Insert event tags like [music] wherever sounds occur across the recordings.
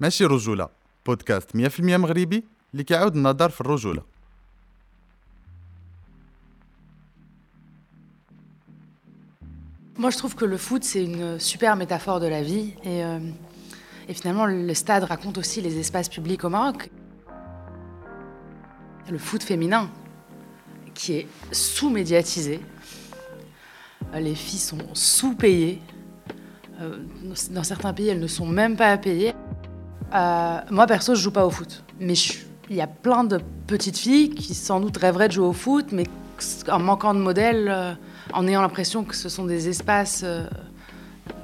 ماشي رجولة بودكاست 100% مغربي اللي كيعاود النظر في الرجولة Moi, je trouve que le foot, c'est une super métaphore de la vie. Et, euh, et finalement, le stade raconte aussi les espaces publics au Maroc. Le foot féminin, qui est sous-médiatisé. Euh, Les filles sont sous-payées. Euh, Dans certains pays, elles ne sont même pas payées. Euh, moi, perso, je joue pas au foot. Mais je- il y a plein de petites filles qui, sans doute, rêveraient de jouer au foot, mais en manquant de modèles, euh, en ayant l'impression que ce sont des espaces, euh,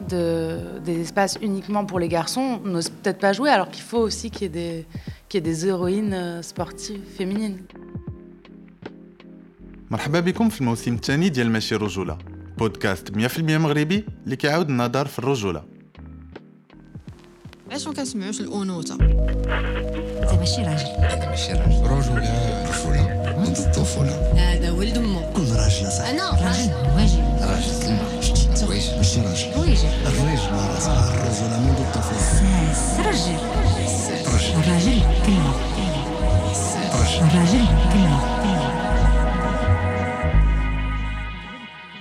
de, des espaces uniquement pour les garçons, n'osent peut-être pas jouer, alors qu'il faut aussi qu'il y, ait des- qu'il y ait des héroïnes euh, sportives féminines. مرحبا بكم في الموسم الثاني ديال ماشي رجولة بودكاست 100% مغربي اللي كيعاود النظر في الرجولة علاش ما كنسمعوش الأنوثة؟ انت ماشي راجل. أنا ماشي راجل. رجولة رجولة ضد الطفولة هذا ولد أمه. كل راجل صح. أنا؟ راجل واجب. راجل. سلمى واجد ماشي راجل. واجب. الرجل راه الرجولة منذ الطفولة. ساس. رجل رجل الراجل كلمة رجل الراجل كلمة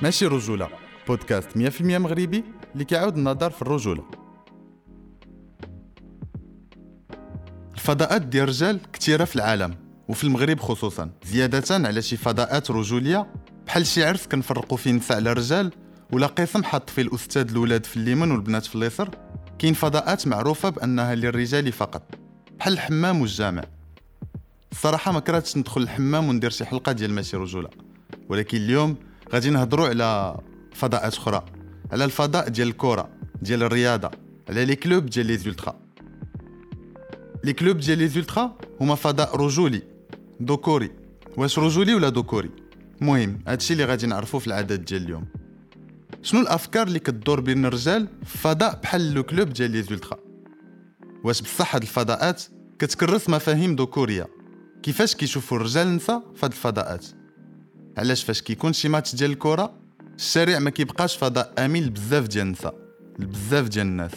ماشي رجولة. بودكاست 100% مغربي اللي كيعاود النظر في الرجولة. الفضاءات ديال الرجال كثيرة في العالم وفي المغرب خصوصا زيادة على شي فضاءات رجولية. بحال شي عرس كنفرقوا فيه النساء على الرجال ولا قسم حط فيه الأستاذ الولاد في اليمن والبنات في اليسر. كاين فضاءات معروفة بأنها للرجال فقط بحال الحمام والجامع. الصراحة ما كرهتش ندخل الحمام وندير شي حلقة ديال ماشي رجولة. ولكن اليوم غادي نهضروا على فضاءات أخرى على الفضاء ديال الكره ديال الرياضة على لي كلوب ديال لي زولترا. لي كلوب ديال لي زولترا هما فضاء رجولي ذكوري واش رجولي ولا ذكوري المهم هادشي اللي غادي نعرفو في العدد ديال اليوم. شنو الأفكار اللي كتدور بين الرجال في فضاء بحال لو كلوب ديال لي زولترا واش بصح هاد الفضاءات كتكرس مفاهيم ذكوريه كيفاش كيشوفوا الرجال النساء في هاد الفضاءات؟ علاش فاش كيكون شي ماتش ديال الكرة الشارع ما كيبقاش فضاء امن لبزاف ديال النساء لبزاف ديال الناس.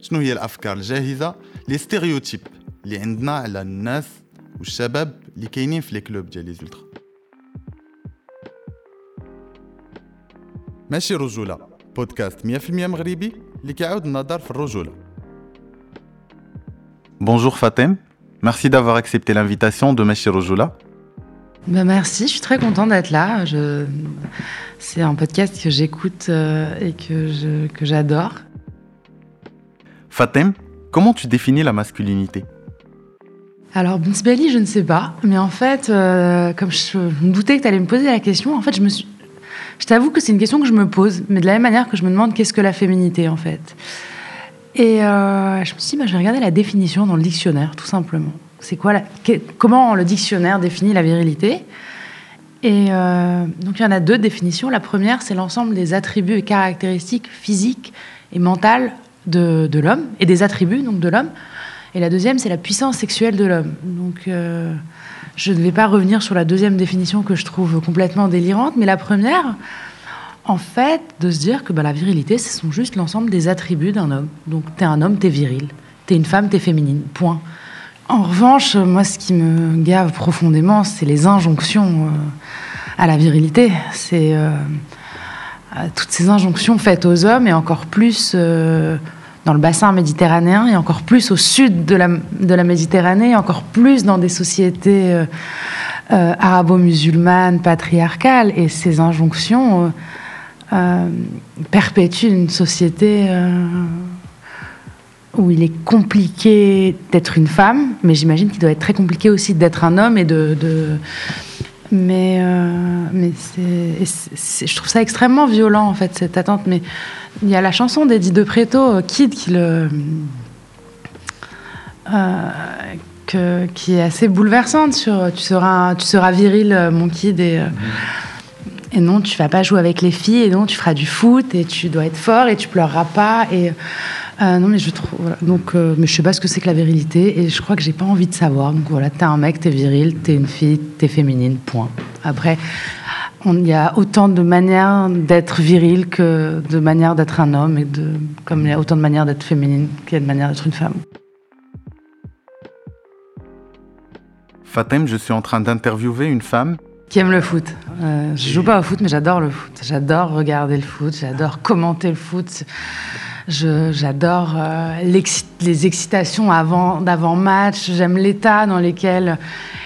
شنو هي الأفكار الجاهزة؟ لي ستيريوتيب اللي عندنا على الناس والشباب اللي كاينين في لي كلوب ديال لي زولترا ماشي رجوله بودكاست 100% مغربي اللي كيعاود النظر في الرجوله Bonjour Fatem, merci d'avoir accepté l'invitation de Meshi Rojula. Ben merci, je suis très contente d'être là. Je... C'est un podcast que j'écoute euh, et que je- que j'adore. Fatem, comment tu définis la masculinité Alors, Belly, je ne sais pas. Mais en fait, euh, comme je me doutais que tu allais me poser la question, en fait, je t'avoue que c'est une question que je me pose, mais de la même manière que je me demande qu'est-ce que la féminité, en fait. Et euh, je me suis dit, bah, je vais regarder la définition dans le dictionnaire, tout simplement. C'est quoi Comment le dictionnaire définit la virilité? Et euh, donc, il y en a deux définitions. La première, c'est l'ensemble des attributs et caractéristiques physiques et mentales de, de l'homme, et des attributs donc de l'homme. Et la deuxième, c'est la puissance sexuelle de l'homme. Donc, euh, je ne vais pas revenir sur la deuxième définition que je trouve complètement délirante, mais la première, en fait, de se dire que bah, la virilité, ce sont juste l'ensemble des attributs d'un homme. Donc, t'es un homme, t'es viril. T'es une femme, t'es féminine. Point. En revanche, moi, ce qui me gave profondément, c'est les injonctions euh, à la virilité. C'est euh, toutes ces injonctions faites aux hommes et encore plus dans le bassin méditerranéen et encore plus au sud de la, Méditerranée, encore plus dans des sociétés euh, euh, arabo-musulmanes, patriarcales. Et ces injonctions euh, perpétuent une société où il est compliqué d'être une femme, mais j'imagine qu'il doit être très compliqué aussi d'être un homme et de- mais euh, mais c'est, je trouve ça extrêmement violent en fait cette attente. Mais il y a la chanson d'Eddie De Preto, euh, Kid, qui le euh, que- qui est assez bouleversante sur tu seras tu seras viril mon kid et euh, et non tu vas pas jouer avec les filles et non tu feras du foot et tu dois être fort et tu pleureras pas et euh, non, mais je trouve. Donc, euh, mais je sais pas ce que c'est que la virilité et je crois que j'ai pas envie de savoir. Donc voilà, t'es un mec, t'es viril, t'es une fille, t'es féminine, point. Après, il y a autant de manières d'être viril que de manières d'être un homme et comme il y a autant de manières d'être féminine qu'il y a de manières d'être une femme. Fatem, je suis en train d'interviewer une femme qui aime le foot. Euh, je joue pas au foot, mais j'adore le foot. J'adore regarder le foot, j'adore commenter le foot. Je- J'adore euh, les excitations avant, d'avant-match. J'aime l'état dans lequel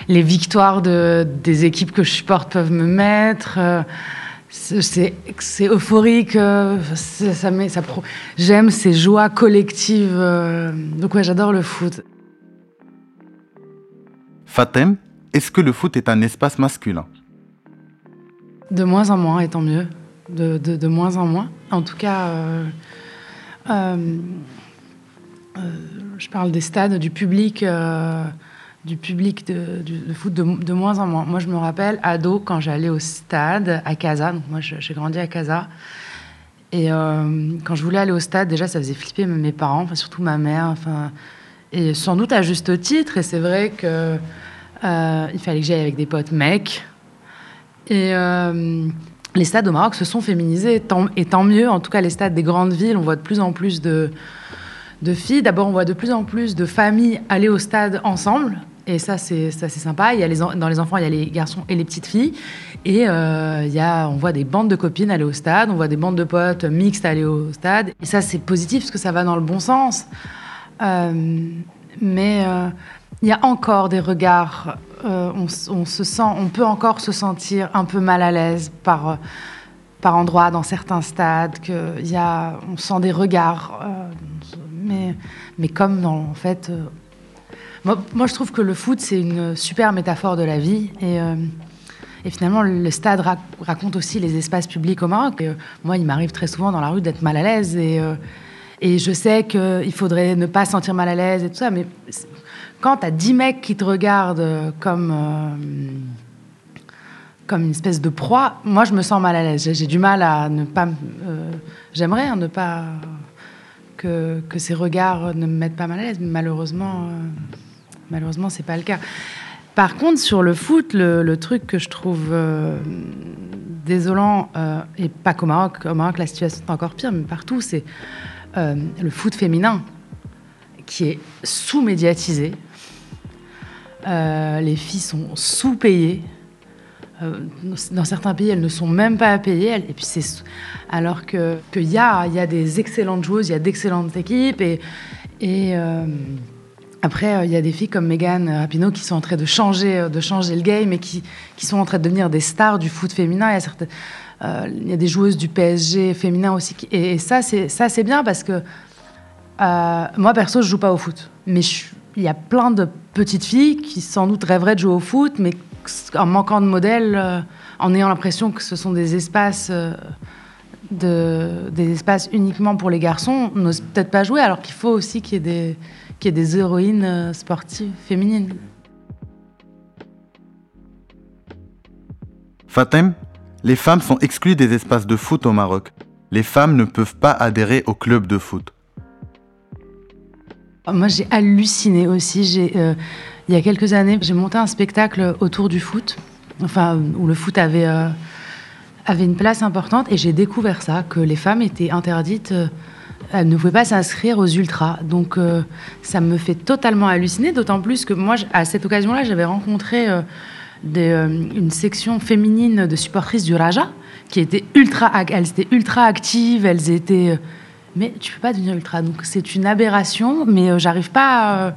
les victoires de, des équipes que je supporte peuvent me mettre. Euh, c'est- euphorique. euh, ça met- ça pro- J'aime ces joies collectives. euh, donc ouais, j'adore le foot. Fatem, est-ce que le foot est un espace masculin? De moins en moins, et tant mieux. De, de- moins en moins. En tout cas, euh, euh, euh, je parle des stades, du public, du public de, de foot de, moins en moins. Moi, je me rappelle, ado, quand j'allais au stade à Casa. Donc moi, j'ai grandi à Casa. Et quand je voulais aller au stade, déjà, ça faisait flipper mes parents, enfin, surtout ma mère. Enfin, et sans doute à juste titre. Et c'est vrai que il fallait que j'aille avec des potes mecs. Et euh, les stades au Maroc se sont féminisés, et tant mieux. En tout cas, les stades des grandes villes, on voit de plus en plus de, filles. D'abord, on voit de plus en plus de familles aller au stade ensemble. Et ça, c'est sympa. Il y a dans les enfants, il y a les garçons et les petites filles. Et euh, il y a, on voit des bandes de copines aller au stade, on voit des bandes de potes mixtes aller au stade. Et ça, c'est positif parce que ça va dans le bon sens. Euh, mais il y a encore des regards. Euh, on, peut encore se sentir un peu mal à l'aise par, euh, par endroits dans certains stades. Que y a, on sent des regards. euh, mais, mais comme dans, en fait. moi, je trouve que le foot, c'est une super métaphore de la vie. Et, finalement, le stade rac- raconte aussi les espaces publics au Maroc. Moi, il m'arrive très souvent dans la rue d'être mal à l'aise. Et, et je sais qu'il faudrait ne pas se sentir mal à l'aise et tout ça. Mais quand tu as 10 mecs qui te regardent euh, comme, euh, comme une espèce de proie, moi, je me sens mal à l'aise. J'ai- du mal à ne pas. euh, J'aimerais hein, ne pas. Que, que ces regards ne me mettent pas mal à l'aise. Mais malheureusement, euh, malheureusement, c'est pas le cas. Par contre, sur le foot, le, le truc que je trouve désolant, et pas qu'au Maroc, au Maroc, la situation est encore pire, mais partout, c'est le foot féminin qui est sous-médiatisé. Euh, les filles sont sous-payées. Euh, dans certains pays, elles ne sont même pas payées. Et puis c'est alors que qu'il y a, y a des excellentes joueuses, il y a d'excellentes équipes et, euh, après il y a des filles comme Megan Rapinoe qui sont en train de changer, de changer le game et qui, qui sont en train de devenir des stars du foot féminin. Il y a certaines, y a des joueuses du PSG féminin aussi. et, ça c'est ça c'est bien parce que moi perso je joue pas au foot, mais il y a plein de petites filles qui sans doute rêveraient de jouer au foot, mais en manquant de modèles, euh, en ayant l'impression que ce sont des espaces, euh, de, des espaces uniquement pour les garçons, n'osent peut-être pas jouer, alors qu'il faut aussi qu'il y ait des, qu'il y ait des héroïnes euh, sportives féminines. Fatem, les femmes sont exclues des espaces de foot au Maroc. Les femmes ne peuvent pas adhérer au club de foot. Moi, j'ai halluciné aussi. Euh, il y a quelques années, j'ai monté un spectacle autour du foot, enfin, où le foot avait, euh, avait une place importante, et j'ai découvert ça, que les femmes étaient interdites, euh, elles ne pouvaient pas s'inscrire aux ultras. Donc, ça me fait totalement halluciner, d'autant plus que moi, à cette occasion-là, j'avais rencontré une section féminine de supportrices du Raja, qui étaient ultra, elles étaient ultra actives, elles étaient... mais tu peux pas devenir ultra. Donc c'est une aberration, mais euh, j'arrive pas, à, euh,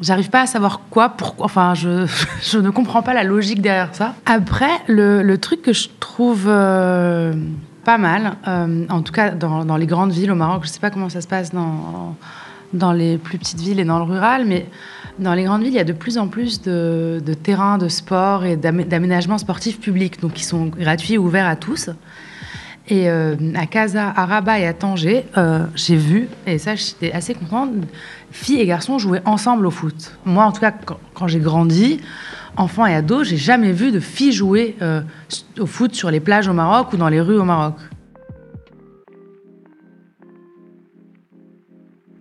j'arrive pas à savoir quoi, pourquoi. Enfin, je, [laughs] je ne comprends pas la logique derrière ça. Après, le, le truc que je trouve euh, pas mal, en tout cas dans, dans les grandes villes au Maroc, je sais pas comment ça se passe dans dans les plus petites villes et dans le rural, mais dans les grandes villes, il y a de plus en plus de, de terrains de sport et d'amé- d'aménagements sportifs publics, donc qui sont gratuits et ouverts à tous. Et euh, à Casa, à Rabat et à Tanger, euh, j'ai vu, et ça j'étais assez contente, filles et garçons jouer ensemble au foot. Moi, en tout cas, quand, quand j'ai grandi, enfant et ado, j'ai jamais vu de filles jouer euh, au foot sur les plages au Maroc ou dans les rues au Maroc.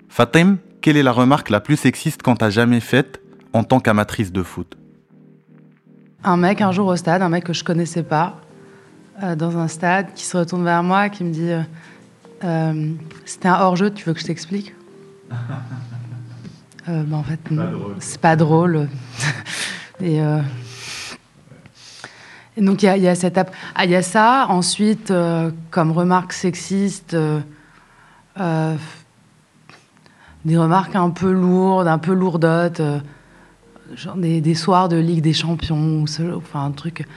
Fatem, quelle est la remarque la plus sexiste qu'on t'a jamais faite en tant qu'amatrice de foot? Un mec, un jour au stade, un mec que je connaissais pas, euh, dans un stade, qui se retourne vers moi, qui me dit euh, Euh, C'était un hors-jeu, tu veux que je t'explique [laughs] bah, En fait, c'est pas drôle. [laughs] Et, et donc, il y a, il y a cette ah, il y a ça. Ensuite, comme remarque sexiste, des remarques un peu lourdes, un peu lourdotes, genre des, des soirs de Ligue des Champions, ou ce- enfin un truc.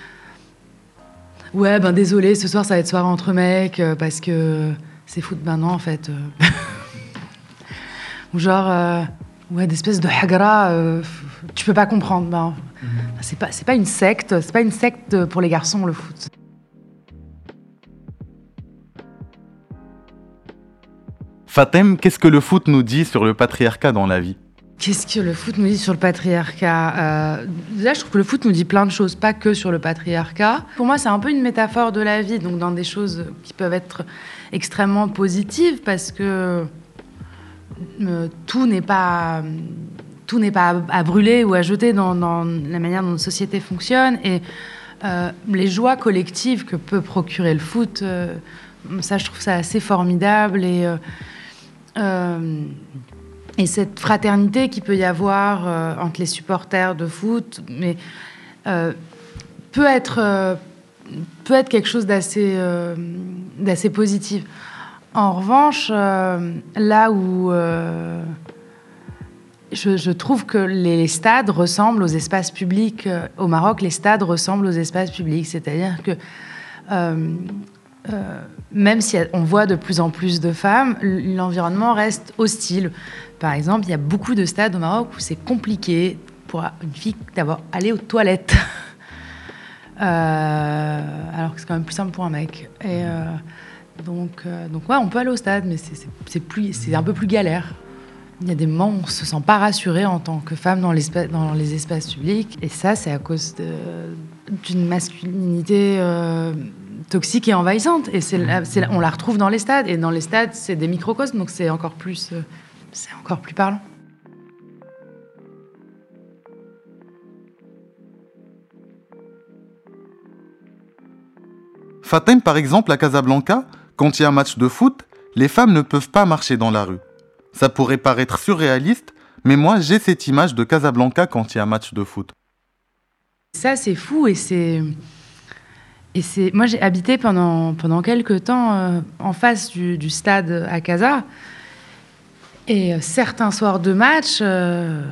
Ouais, ben désolé, ce soir ça va être soirée entre mecs euh, parce que c'est foot maintenant en fait. euh. [laughs] Ou genre, euh, ouais, d'espèces de hagra, euh, tu peux pas comprendre. Ben, c'est pas, c'est pas une secte, c'est pas une secte pour les garçons le foot. Fatem, qu'est-ce que le foot nous dit sur le patriarcat dans la vie? Qu'est-ce que le foot nous dit sur le patriarcat Euh, Déjà, je trouve que le foot nous dit plein de choses, pas que sur le patriarcat. Pour moi, c'est un peu une métaphore de la vie, donc dans des choses qui peuvent être extrêmement positives, parce que euh, tout n'est pas pas à, brûler ou à jeter dans, la manière dont notre société fonctionne et euh, les joies collectives que peut procurer le foot, ça, je trouve ça assez formidable et et cette fraternité qu'il peut y avoir euh, entre les supporters de foot, euh, peut être euh, peut être quelque chose d'assez d'assez positif. En revanche, là où je, trouve que les stades ressemblent aux espaces publics au Maroc, les stades ressemblent aux espaces publics, c'est-à-dire que euh, même si on voit de plus en plus de femmes, l'environnement reste hostile. Par exemple, il y a beaucoup de stades au Maroc où c'est compliqué pour une fille d'avoir aller aux toilettes. [laughs] Euh, alors que c'est quand même plus simple pour un mec. Et euh, donc, donc ouais, on peut aller au stade, mais c'est- un peu plus galère. Il y a des moments où on se sent pas rassuré en tant que femme dans, les espaces publics. Et ça, c'est à cause d'une masculinité toxique et envahissante. Et la- la- on la retrouve dans les stades. Et dans les stades, c'est des microcosmes, donc c'est encore plus, euh, c'est encore plus parlant. Fatem, par exemple, à Casablanca, quand il y a un match de foot, les femmes ne peuvent pas marcher dans la rue. Ça pourrait paraître surréaliste, mais moi j'ai cette image de Casablanca quand il y a un match de foot. Ça, c'est fou et c'est. Et c'est. Moi, j'ai habité pendant, pendant quelques temps euh, en face du, stade à Casa. Et euh, certains soirs de match, euh,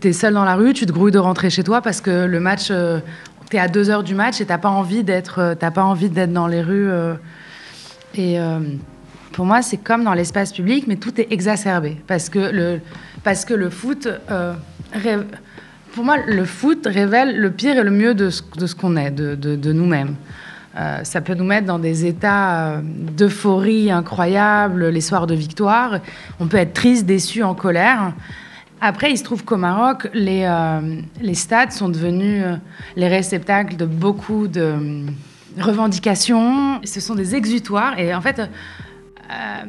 t'es seul dans la rue, tu te grouilles de rentrer chez toi parce que le match, euh, t'es à 2 heures du match et t'as pas envie d'être, t'as pas envie d'être dans les rues. et pour moi, c'est comme dans l'espace public, mais tout est exacerbé parce que le, parce que le foot. Pour moi, le foot révèle le pire et le mieux de ce, qu'on est, de, nous-mêmes. Euh, ça peut nous mettre dans des états euh, d'euphorie incroyables, les soirs de victoire. On peut être triste, déçu, en colère. Après, il se trouve qu'au Maroc, les, euh, stades sont devenus les réceptacles de beaucoup de revendications. Ce sont des exutoires. Et en fait, euh,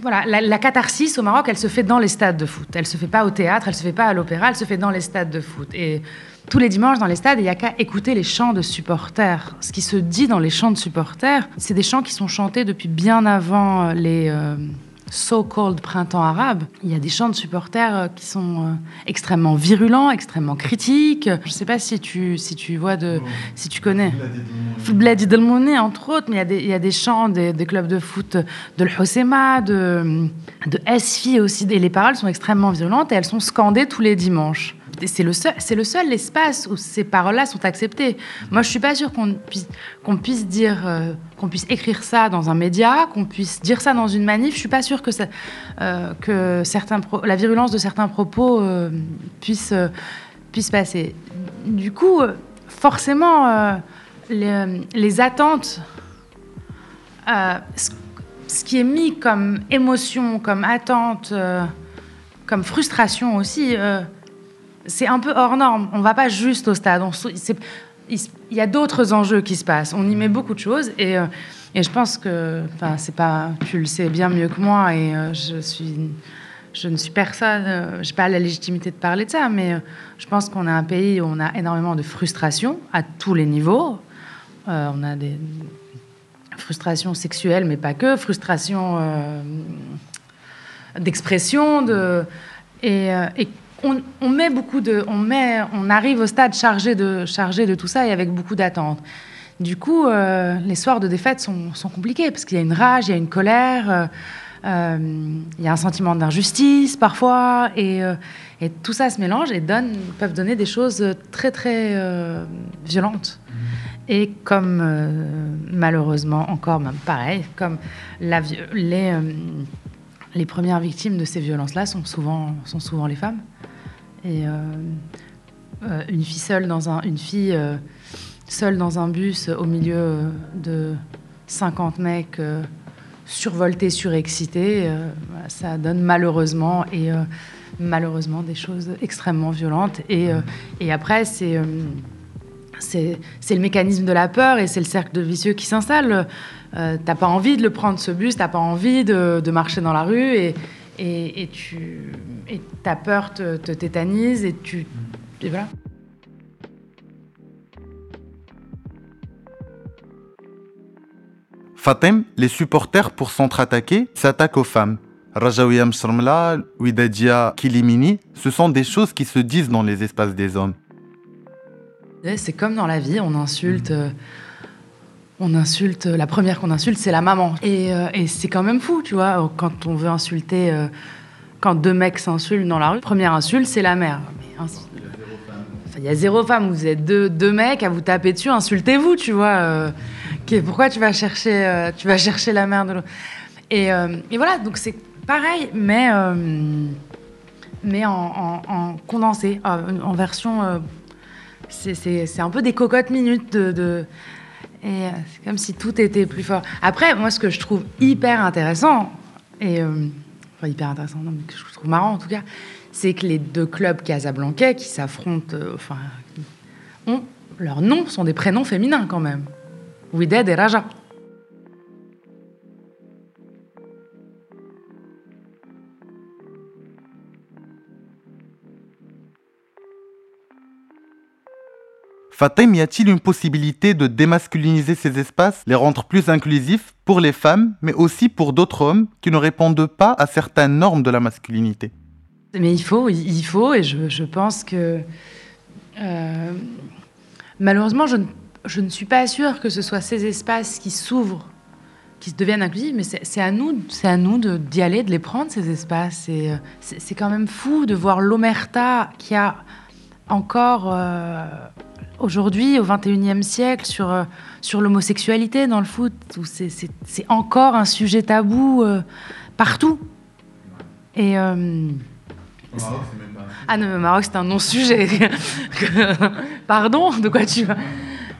voilà, la, catharsis au Maroc, elle se fait dans les stades de foot. Elle se fait pas au théâtre, elle se fait pas à l'opéra, elle se fait dans les stades de foot. Et tous les dimanches dans les stades, il n'y a qu'à écouter les chants de supporters. Ce qui se dit dans les chants de supporters, c'est des chants qui sont chantés depuis bien avant euh, les euh, so-called printemps arabes. Il y a des chants de supporters euh, qui sont euh, extrêmement virulents, extrêmement critiques. Je ne sais pas si tu, si tu vois de, si tu connais. Bladi Delmouné, entre autres, mais il y a des, il y a des chants des, des clubs de foot de l'Hosema, de, de SFI aussi. Et les paroles sont extrêmement violentes et elles sont scandées tous les dimanches. C'est le seul, c'est le seul espace où ces paroles-là sont acceptées. Moi, je suis pas sûre qu'on puisse, qu'on puisse dire, euh, qu'on puisse écrire ça dans un média, qu'on puisse dire ça dans une manif. Je suis pas sûre que euh, que certains, la virulence de certains propos euh, puisse, euh, puisse passer. Du coup, forcément, les, attentes, ce, qui est mis comme émotion, comme attente, comme frustration aussi, c'est un peu hors norme. On va pas juste au stade. Il, y a d'autres enjeux qui se passent. On y met beaucoup de choses et, euh, et je pense que, enfin, c'est pas, tu le sais bien mieux que moi et euh, je suis, je ne suis personne, euh, j'ai pas la légitimité de parler de ça, mais je pense qu'on a un pays où on a énormément de frustration à tous les niveaux. On a des frustrations sexuelles, mais pas que, frustrations d'expression, de et on, on met beaucoup de, on met, on arrive au stade chargé de, chargé de tout ça et avec beaucoup d'attentes. Du coup, euh, les soirs de défaite sont, sont compliqués parce qu'il y a une rage, il y a une colère, euh, euh, il y a un sentiment d'injustice parfois, et, euh, et tout ça se mélange et donne, peuvent donner des choses très très violentes. Et comme malheureusement encore, même pareil, comme la, les, les premières victimes de ces violences-là sont souvent, sont souvent les femmes. Et euh, euh, une fille seule dans un, une fille euh, seule dans un bus au milieu de 50 mecs survoltés, surexcités, ça donne malheureusement et malheureusement des choses extrêmement violentes. Et, et après, c'est c'est le mécanisme de la peur et c'est le cercle vicieux qui s'installe. Euh, t'as pas envie de le prendre ce bus, t'as pas envie de, de marcher dans la rue et, et tu et ta peur te, te tétanise et tu et voilà. Fatem, les supporters, pour s'entre-attaquer, s'attaquent aux femmes. Rajaouia Mshrmla, Widadia Kilimini, ce sont des choses qui se disent dans les espaces des hommes. Ouais, C'est comme dans la vie, on insulte. euh, on insulte. La première qu'on insulte, c'est la maman. Et, euh, c'est quand même fou, tu vois, quand on veut insulter. euh, quand deux mecs s'insultent dans la rue, première insulte, c'est la mère. Mais ins- Enfin, Il y a zéro femme, vous êtes deux, deux mecs à vous taper dessus, insultez-vous, tu vois. euh, pourquoi tu vas chercher, euh, tu vas chercher la mère de l'autre? Et, euh, voilà, donc c'est pareil, mais, euh, mais en, en- en condensé, euh, en version. euh, c'est- un peu des cocottes minutes de- et euh, c'est comme si tout était plus fort. Après, moi, ce que je trouve hyper intéressant, et. euh, enfin, hyper intéressant, non, mais que je trouve marrant en tout cas, c'est que les deux clubs casablancais qui s'affrontent, euh, enfin. ont, leurs noms sont des prénoms féminins quand même. Wided et Raja. Fatem, y a-t-il une possibilité de démasculiniser ces espaces, les rendre plus inclusifs pour les femmes, mais aussi pour d'autres hommes qui ne répondent pas à certaines normes de la masculinité? Mais il faut, il faut, et je, pense que euh, malheureusement, je ne, je ne suis pas sûre que ce soit ces espaces qui s'ouvrent, qui deviennent inclusifs, mais c'est à nous, c'est à nous d'y aller, de les prendre ces espaces. Euh, c'est quand même fou de voir l'omerta qui a encore euh, aujourd'hui, au XXIe siècle, sur, euh, sur l'homosexualité dans le foot, où c'est- encore un sujet tabou euh, partout. Et euh, ah non, mais au Maroc, c'est un non-sujet. [laughs] Pardon, de quoi tu vas?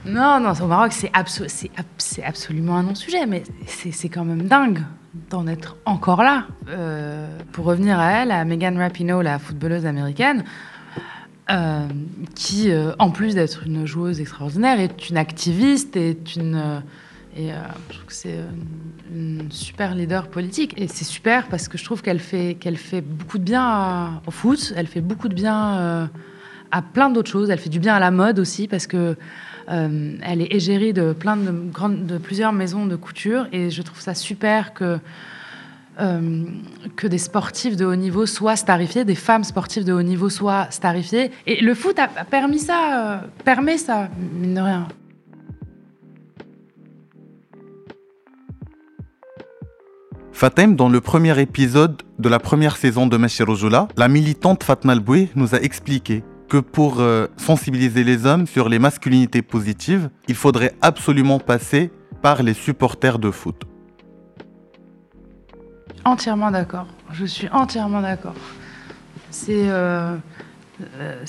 Non, non, au Maroc, c'est abso- c'est ab- c'est absolument un non-sujet, mais c'est c'est quand même dingue d'en être encore là. Euh, pour revenir à elle, à Megan Rapinoe, la footballeuse américaine, euh, qui, euh, en plus d'être une joueuse extraordinaire, est une activiste, est une... euh, et je trouve que c'est une super leader politique. Et c'est super parce que je trouve qu'elle fait, qu'elle fait beaucoup de bien au foot, elle fait beaucoup de bien à plein d'autres choses. Elle fait du bien à la mode aussi parce que elle est égérie de, plein de, grandes, de plusieurs maisons de couture. Et je trouve ça super que, euh, que des sportifs de haut niveau soient starifiés, des femmes sportives de haut niveau soient starifiées. Et le foot a, permis ça, euh, permet ça, mine de rien. Fatem, dans le premier épisode de la première saison de Meshirojula, la militante Fatma Alboué nous a expliqué que pour euh, sensibiliser les hommes sur les masculinités positives, il faudrait absolument passer par les supporters de foot. Entièrement d'accord. Je suis entièrement d'accord. C'est, euh, euh,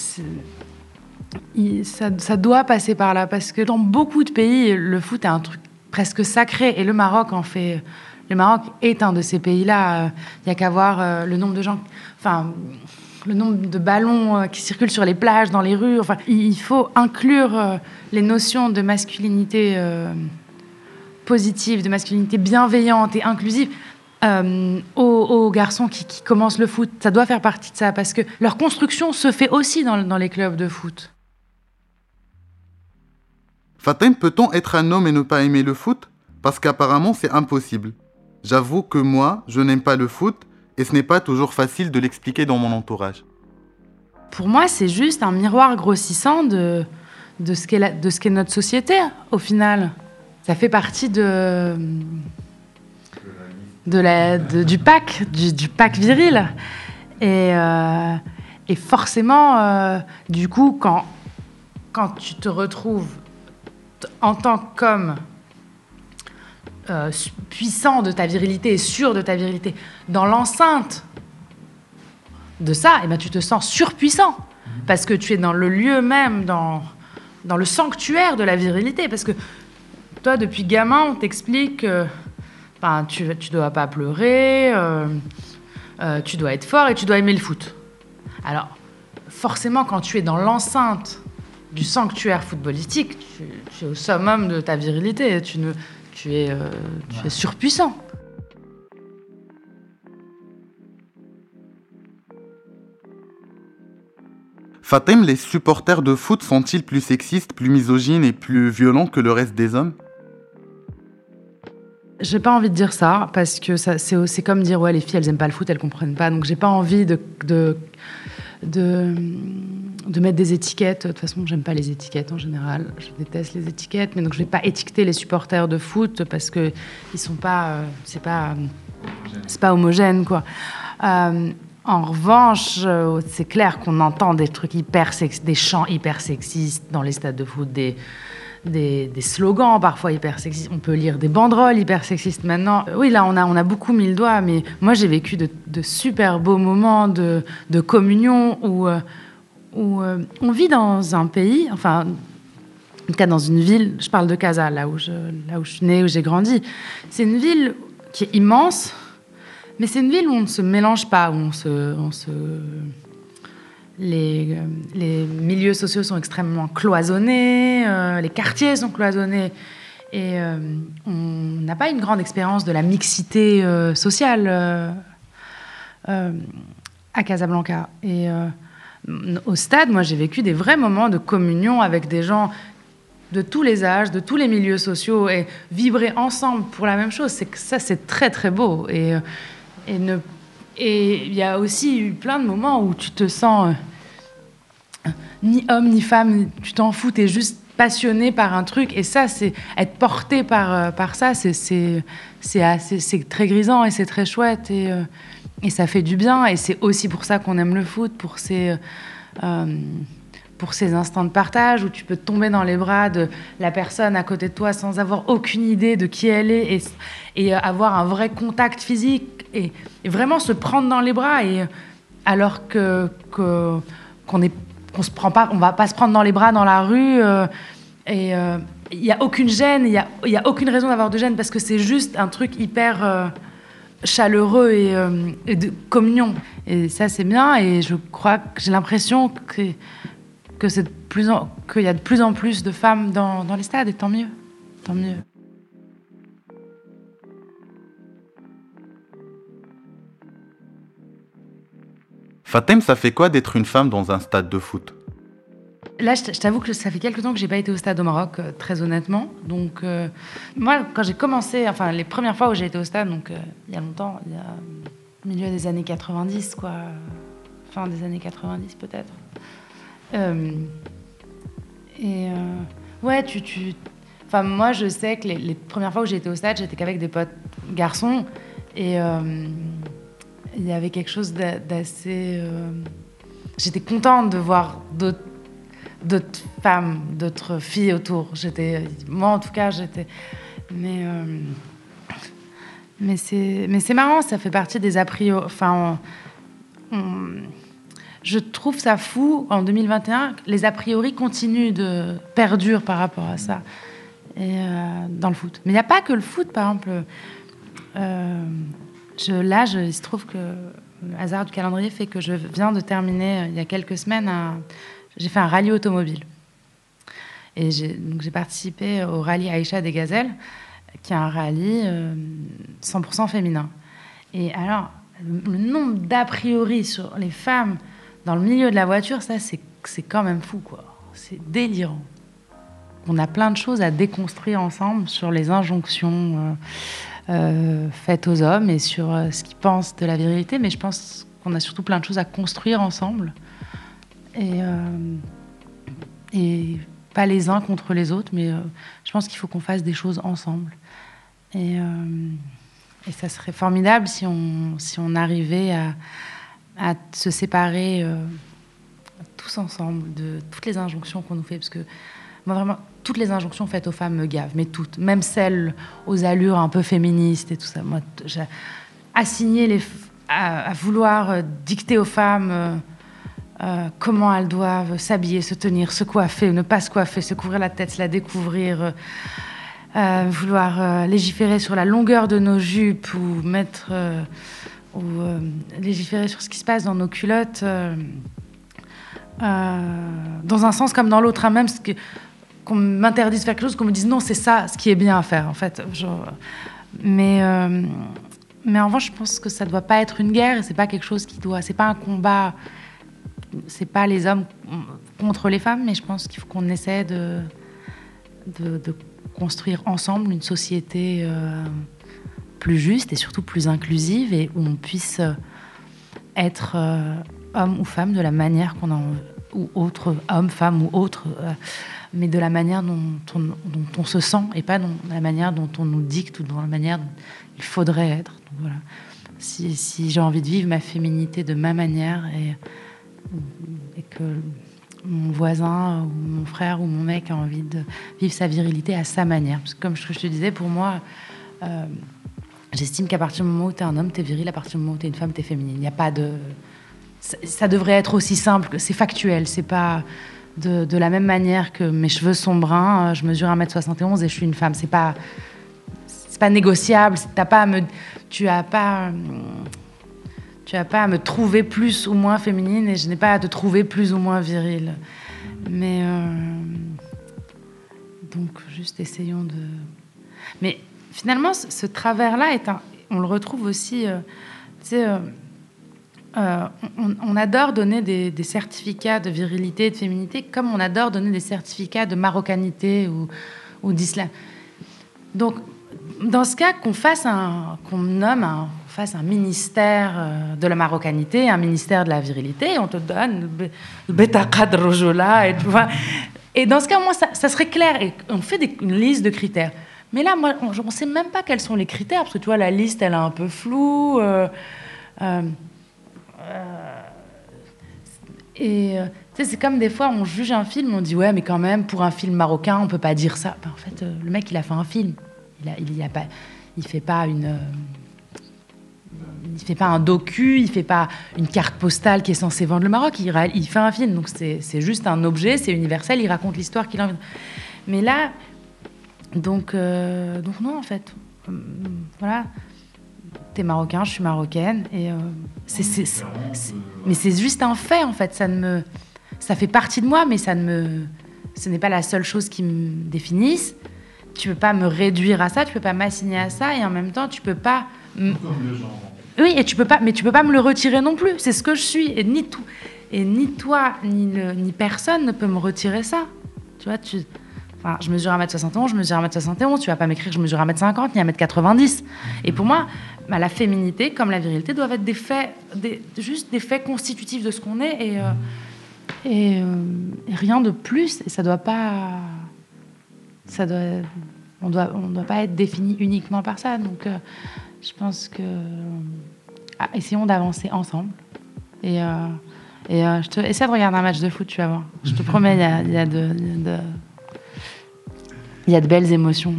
ça, ça doit passer par là parce que dans beaucoup de pays, le foot est un truc presque sacré et le Maroc en fait. Le Maroc est un de ces pays-là. Il n'y a qu'à voir euh, le nombre de gens, enfin le nombre de ballons euh, qui circulent sur les plages, dans les rues. Enfin, il faut inclure euh, les notions de masculinité euh, positive, de masculinité bienveillante et inclusive euh, aux, aux garçons qui, qui commencent le foot. Ça doit faire partie de ça parce que leur construction se fait aussi dans, dans les clubs de foot. Fatem, peut-on être un homme et ne pas aimer le foot? Parce qu'apparemment c'est impossible. J'avoue que moi, je n'aime pas le foot et ce n'est pas toujours facile de l'expliquer dans mon entourage. Pour moi, c'est juste un miroir grossissant de, de ce qu'est la- de ce qu'est notre société, au final. Ça fait partie de, de la, du pack, du, du pack viril. Et, euh, et forcément, euh, du coup, quand, quand tu te retrouves en tant qu'homme euh, puissant de ta virilité et sûr de ta virilité dans l'enceinte de ça, eh ben, tu te sens surpuissant. Parce que tu es dans le lieu même, dans, dans le sanctuaire de la virilité. Parce que toi, depuis gamin, on t'explique ben, tu ne dois pas pleurer, euh, euh, tu dois être fort et tu dois aimer le foot. Alors, forcément, quand tu es dans l'enceinte du sanctuaire footballistique, tu, tu es au summum de ta virilité. Tu, ne, tu, es, euh, tu es surpuissant. Fatim, les supporters de foot sont-ils plus sexistes, plus misogynes et plus violents que le reste des hommes? J'ai pas envie de dire ça parce que c'est, comme dire ouais les filles elles aiment pas le foot elles comprennent pas. Donc j'ai pas envie de de, de de mettre des étiquettes. De toute façon j'aime pas les étiquettes en général. Je déteste les étiquettes mais donc je vais pas étiqueter les supporters de foot parce que ils sont pas euh, c'est pas c'est pas homogène quoi. Euh, en revanche, euh, c'est clair qu'on entend des trucs hyper sex- des chants hyper sexistes dans les stades de foot, des, des, slogans parfois hyper sexistes. On peut lire des banderoles hyper sexistes maintenant. Euh, Oui, là, on a, on a beaucoup mis le doigt, mais moi, j'ai vécu de, super beaux moments de, communion où, euh, où euh, on vit dans un pays, enfin, en tout cas dans une ville, je parle de Casa, là où je, là où je suis née, où j'ai grandi. C'est une ville qui est immense, mais c'est une ville où on ne se mélange pas, où on se... Les, euh, les milieux sociaux sont extrêmement cloisonnés, euh, les quartiers sont cloisonnés, et euh, on n'a pas une grande expérience de la mixité sociale à Casablanca. Et au stade, moi, j'ai vécu des vrais moments de communion avec des gens de tous les âges, de tous les milieux sociaux, et vibrer ensemble pour la même chose, c'est que ça, c'est très très beau. Et, et il y a aussi eu plein de moments où tu te sens ni homme ni femme, tu t'en fous, tu es juste passionné par un truc. Et ça, c'est être porté par, euh, par ça, c'est- très grisant et c'est très chouette. Et, euh, et ça fait du bien. Et c'est aussi pour ça qu'on aime le foot, pour ces, euh, pour ces instants de partage où tu peux tomber dans les bras de la personne à côté de toi sans avoir aucune idée de qui elle est et, avoir un vrai contact physique et, vraiment se prendre dans les bras. Et, alors que qu'on est qu'on se prend pas, on va pas se prendre dans les bras dans la rue. euh, et euh, il n'y a aucune gêne, il n'y a, y a aucune raison d'avoir de gêne parce que c'est juste un truc hyper euh, chaleureux et, euh, et de communion. Et ça, c'est bien. Et je crois que j'ai l'impression que, que c'est qu'il y a de plus en plus de femmes dans, dans les stades, et tant mieux. Tant mieux. Fatim, ça fait quoi d'être une femme dans un stade de foot? Là, je t'avoue que ça fait quelques temps que j'ai pas été au stade au Maroc, euh, très honnêtement. Donc, euh, moi, quand j'ai commencé, enfin, les premières fois où j'ai été au stade, donc euh, il y a longtemps, il y a milieu des années 90, quoi, fin des années 90 peut-être. Et ouais, tu, enfin, moi, je sais que les, les premières fois où j'ai été au stade, j'étais qu'avec des potes garçons, et il y avait quelque chose d'a- d'assez. euh, J'étais contente de voir d'autres femmes, d'autres filles autour. J'étais, moi en tout cas, j'étais. Mais euh, mais c'est mais c'est marrant, ça fait partie des a priori. Enfin, je trouve ça fou en 2021. que Les a priori continuent de perdurent par rapport à ça euh, dans le foot. Mais il n'y a pas que le foot, par exemple. Là, il se trouve que le hasard du calendrier fait que je viens de terminer euh, il y a quelques semaines j'ai fait un rallye automobile. Et j'ai, participé au rallye Aïcha des Gazelles, qui est un rallye euh, 100% féminin. Et alors, le, nombre d'a priori sur les femmes dans le milieu de la voiture, ça, c'est quand même fou, quoi. C'est délirant. On a plein de choses à déconstruire ensemble sur les injonctions euh, euh, faites aux hommes et sur euh, ce qu'ils pensent de la virilité, mais je pense qu'on a surtout plein de choses à construire ensemble et, euh, pas les uns contre les autres, mais je pense qu'il faut qu'on fasse des choses ensemble. Et, et ça serait formidable si on, si on arrivait à, à se séparer tous ensemble de toutes les injonctions qu'on nous fait. Parce que vraiment, toutes les injonctions faites aux femmes me gavent, mais toutes, même celles aux allures un peu féministes et tout ça. Moi, les, à, vouloir euh, dicter aux femmes euh, euh, comment elles doivent s'habiller, se tenir, se coiffer, ne pas se coiffer, se couvrir la tête, se la découvrir. vouloir légiférer sur la longueur de nos jupes ou mettre ou légiférer sur ce qui se passe dans nos culottes dans un sens comme dans l'autre hein, même ce que- qu'on m'interdise de faire quelque chose qu'on me dise non c'est ça ce qui est bien à faire en fait. Mais euh, mais en revanche je pense que ça ne doit pas être une guerre c'est pas quelque chose qui doit c'est pas un combat c'est pas les hommes contre les femmes mais je pense qu'il faut qu'on essaie de de, construire ensemble une société euh, plus juste et surtout plus inclusive et où on puisse être euh, homme ou femme de la manière qu'on a envie- ou autre homme, femme ou autre, euh, mais de la manière dont on, se sent et pas dans la manière dont on nous dicte ou dans la manière dont il faudrait être. Voilà. Si, j'ai envie de vivre ma féminité de ma manière et, que mon voisin ou mon frère ou mon mec a envie de vivre sa virilité à sa manière. Parce que comme je je te disais, pour moi, euh, j'estime qu'à partir du moment où tu es un homme, tu es viril, à partir du moment où tu es une femme, tu es féminine. Il n'y a pas de... Ça, devrait être aussi simple, que c'est factuel, c'est pas... De, la même manière que mes cheveux sont bruns, euh, je mesure 1m71 et je suis une femme. C'est pas, c'est pas négociable. T'as pas tu as pas, hum, tu as pas à me trouver plus ou moins féminine et je n'ai pas à te trouver plus ou moins virile. Mais euh, donc juste essayons de. Mais finalement, ce, travers-là est un, on le retrouve aussi. euh, tu sais, euh, euh, on, adore donner des, certificats de virilité et de féminité comme on adore donner des certificats de marocanité ou, d'islam. Donc, dans ce cas, qu'on fasse un, qu'on nomme un, on fasse un ministère euh, de la marocanité, un ministère de la virilité, on te donne le be- le Betaqad Rojola, et tu. Et dans ce cas, moi, ça, ça serait clair. Et on fait une liste de critères. Mais là, moi, on ne sait même pas quels sont les critères, parce que tu vois, la liste, elle est un peu floue. euh, et euh, tu sais, c'est comme des fois, on juge un film, on dit ouais, mais quand même, pour un film marocain, on peut pas dire ça. Ben, en fait, euh, le mec, il a fait un film. Il a, a pas, il fait pas une, euh, il fait pas un docu, il fait pas une carte postale qui est censée vendre le Maroc. Il, fait un film, donc c'est juste un objet, c'est universel. Il raconte l'histoire qu'il a envie. Mais là, donc, euh, donc non, en fait, Hum, voilà. T'es marocain, je suis marocaine, et euh, mais c'est juste un fait en fait. Ça ne me, ça fait partie de moi, mais ça ne me, ce n'est pas la seule chose qui me définisse. Tu peux pas me réduire à ça, tu peux pas m'assigner à ça, et en même temps, tu peux pas. m- Oui, et tu peux pas, mais tu peux pas me le retirer non plus. C'est ce que je suis, et ni tout, et ni toi, ni le, ni personne ne peut me retirer ça. Tu vois, tu. Je mesure 1m71, je mesure 1m71, tu vas pas m'écrire que je mesure 1m50 ni 1m90. Et pour moi, bah, la féminité comme la virilité doivent être des faits, juste des faits constitutifs de ce qu'on est et, euh, euh, et rien de plus. Et ça doit pas. Ça doit, on doit, on doit pas être défini uniquement par ça. Donc, euh, je pense que. ah, essayons d'avancer ensemble. Et, je te, essaie de regarder un match de foot, tu vas voir. Je te promets, il y a, y il y a de belles émotions.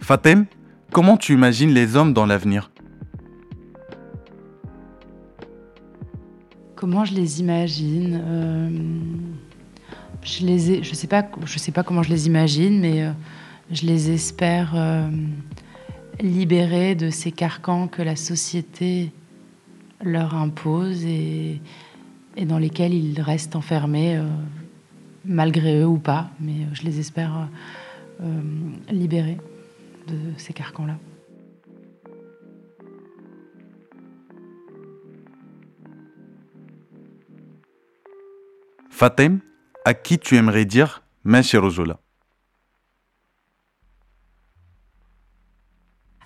Fatem, comment tu imagines les hommes dans l'avenir? Comment je les imagine Euh, Je les ai, je sais pas, je sais pas comment je les imagine, mais euh, je les espère euh, libérés de ces carcans que la société leur impose et, et dans lesquels ils restent enfermés, euh, malgré eux ou pas. Mais euh, je les espère euh, libérés de ces carcans-là. Fatem, à qui tu aimerais dire Mashi Rojola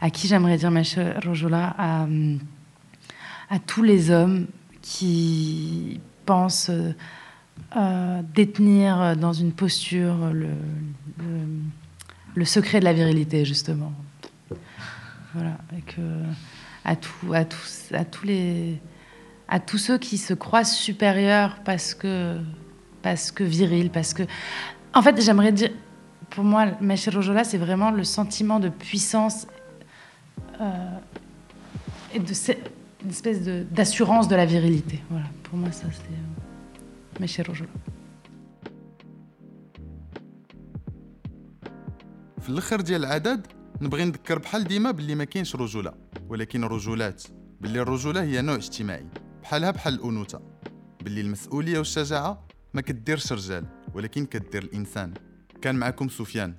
À qui j'aimerais dire Macha Rojola à, à tous les hommes qui pensent euh, détenir dans une posture le, secret de la virilité, justement. Voilà, et à, tout, à, tous, à, tous les, à tous ceux qui se croient supérieurs parce que, parce que viril, parce que... En fait, j'aimerais dire, pour moi, Mesh Rojola, c'est vraiment le sentiment de puissance euh, et de une espèce de- d'assurance de, la virilité. Voilà, pour moi, ça, c'est euh, Rojola. في الأخر ديال العدد نبغي نذكر بحال ديما باللي ما كاينش رجولة. ولكن رجولات باللي الرجولة هي نوع اجتماعي. بحالها بحال الأنوثة. باللي المسؤولية والشجاعة ما كديرش رجال ولكن كدير الإنسان. كان معكم سفيان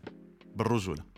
بالرجولة.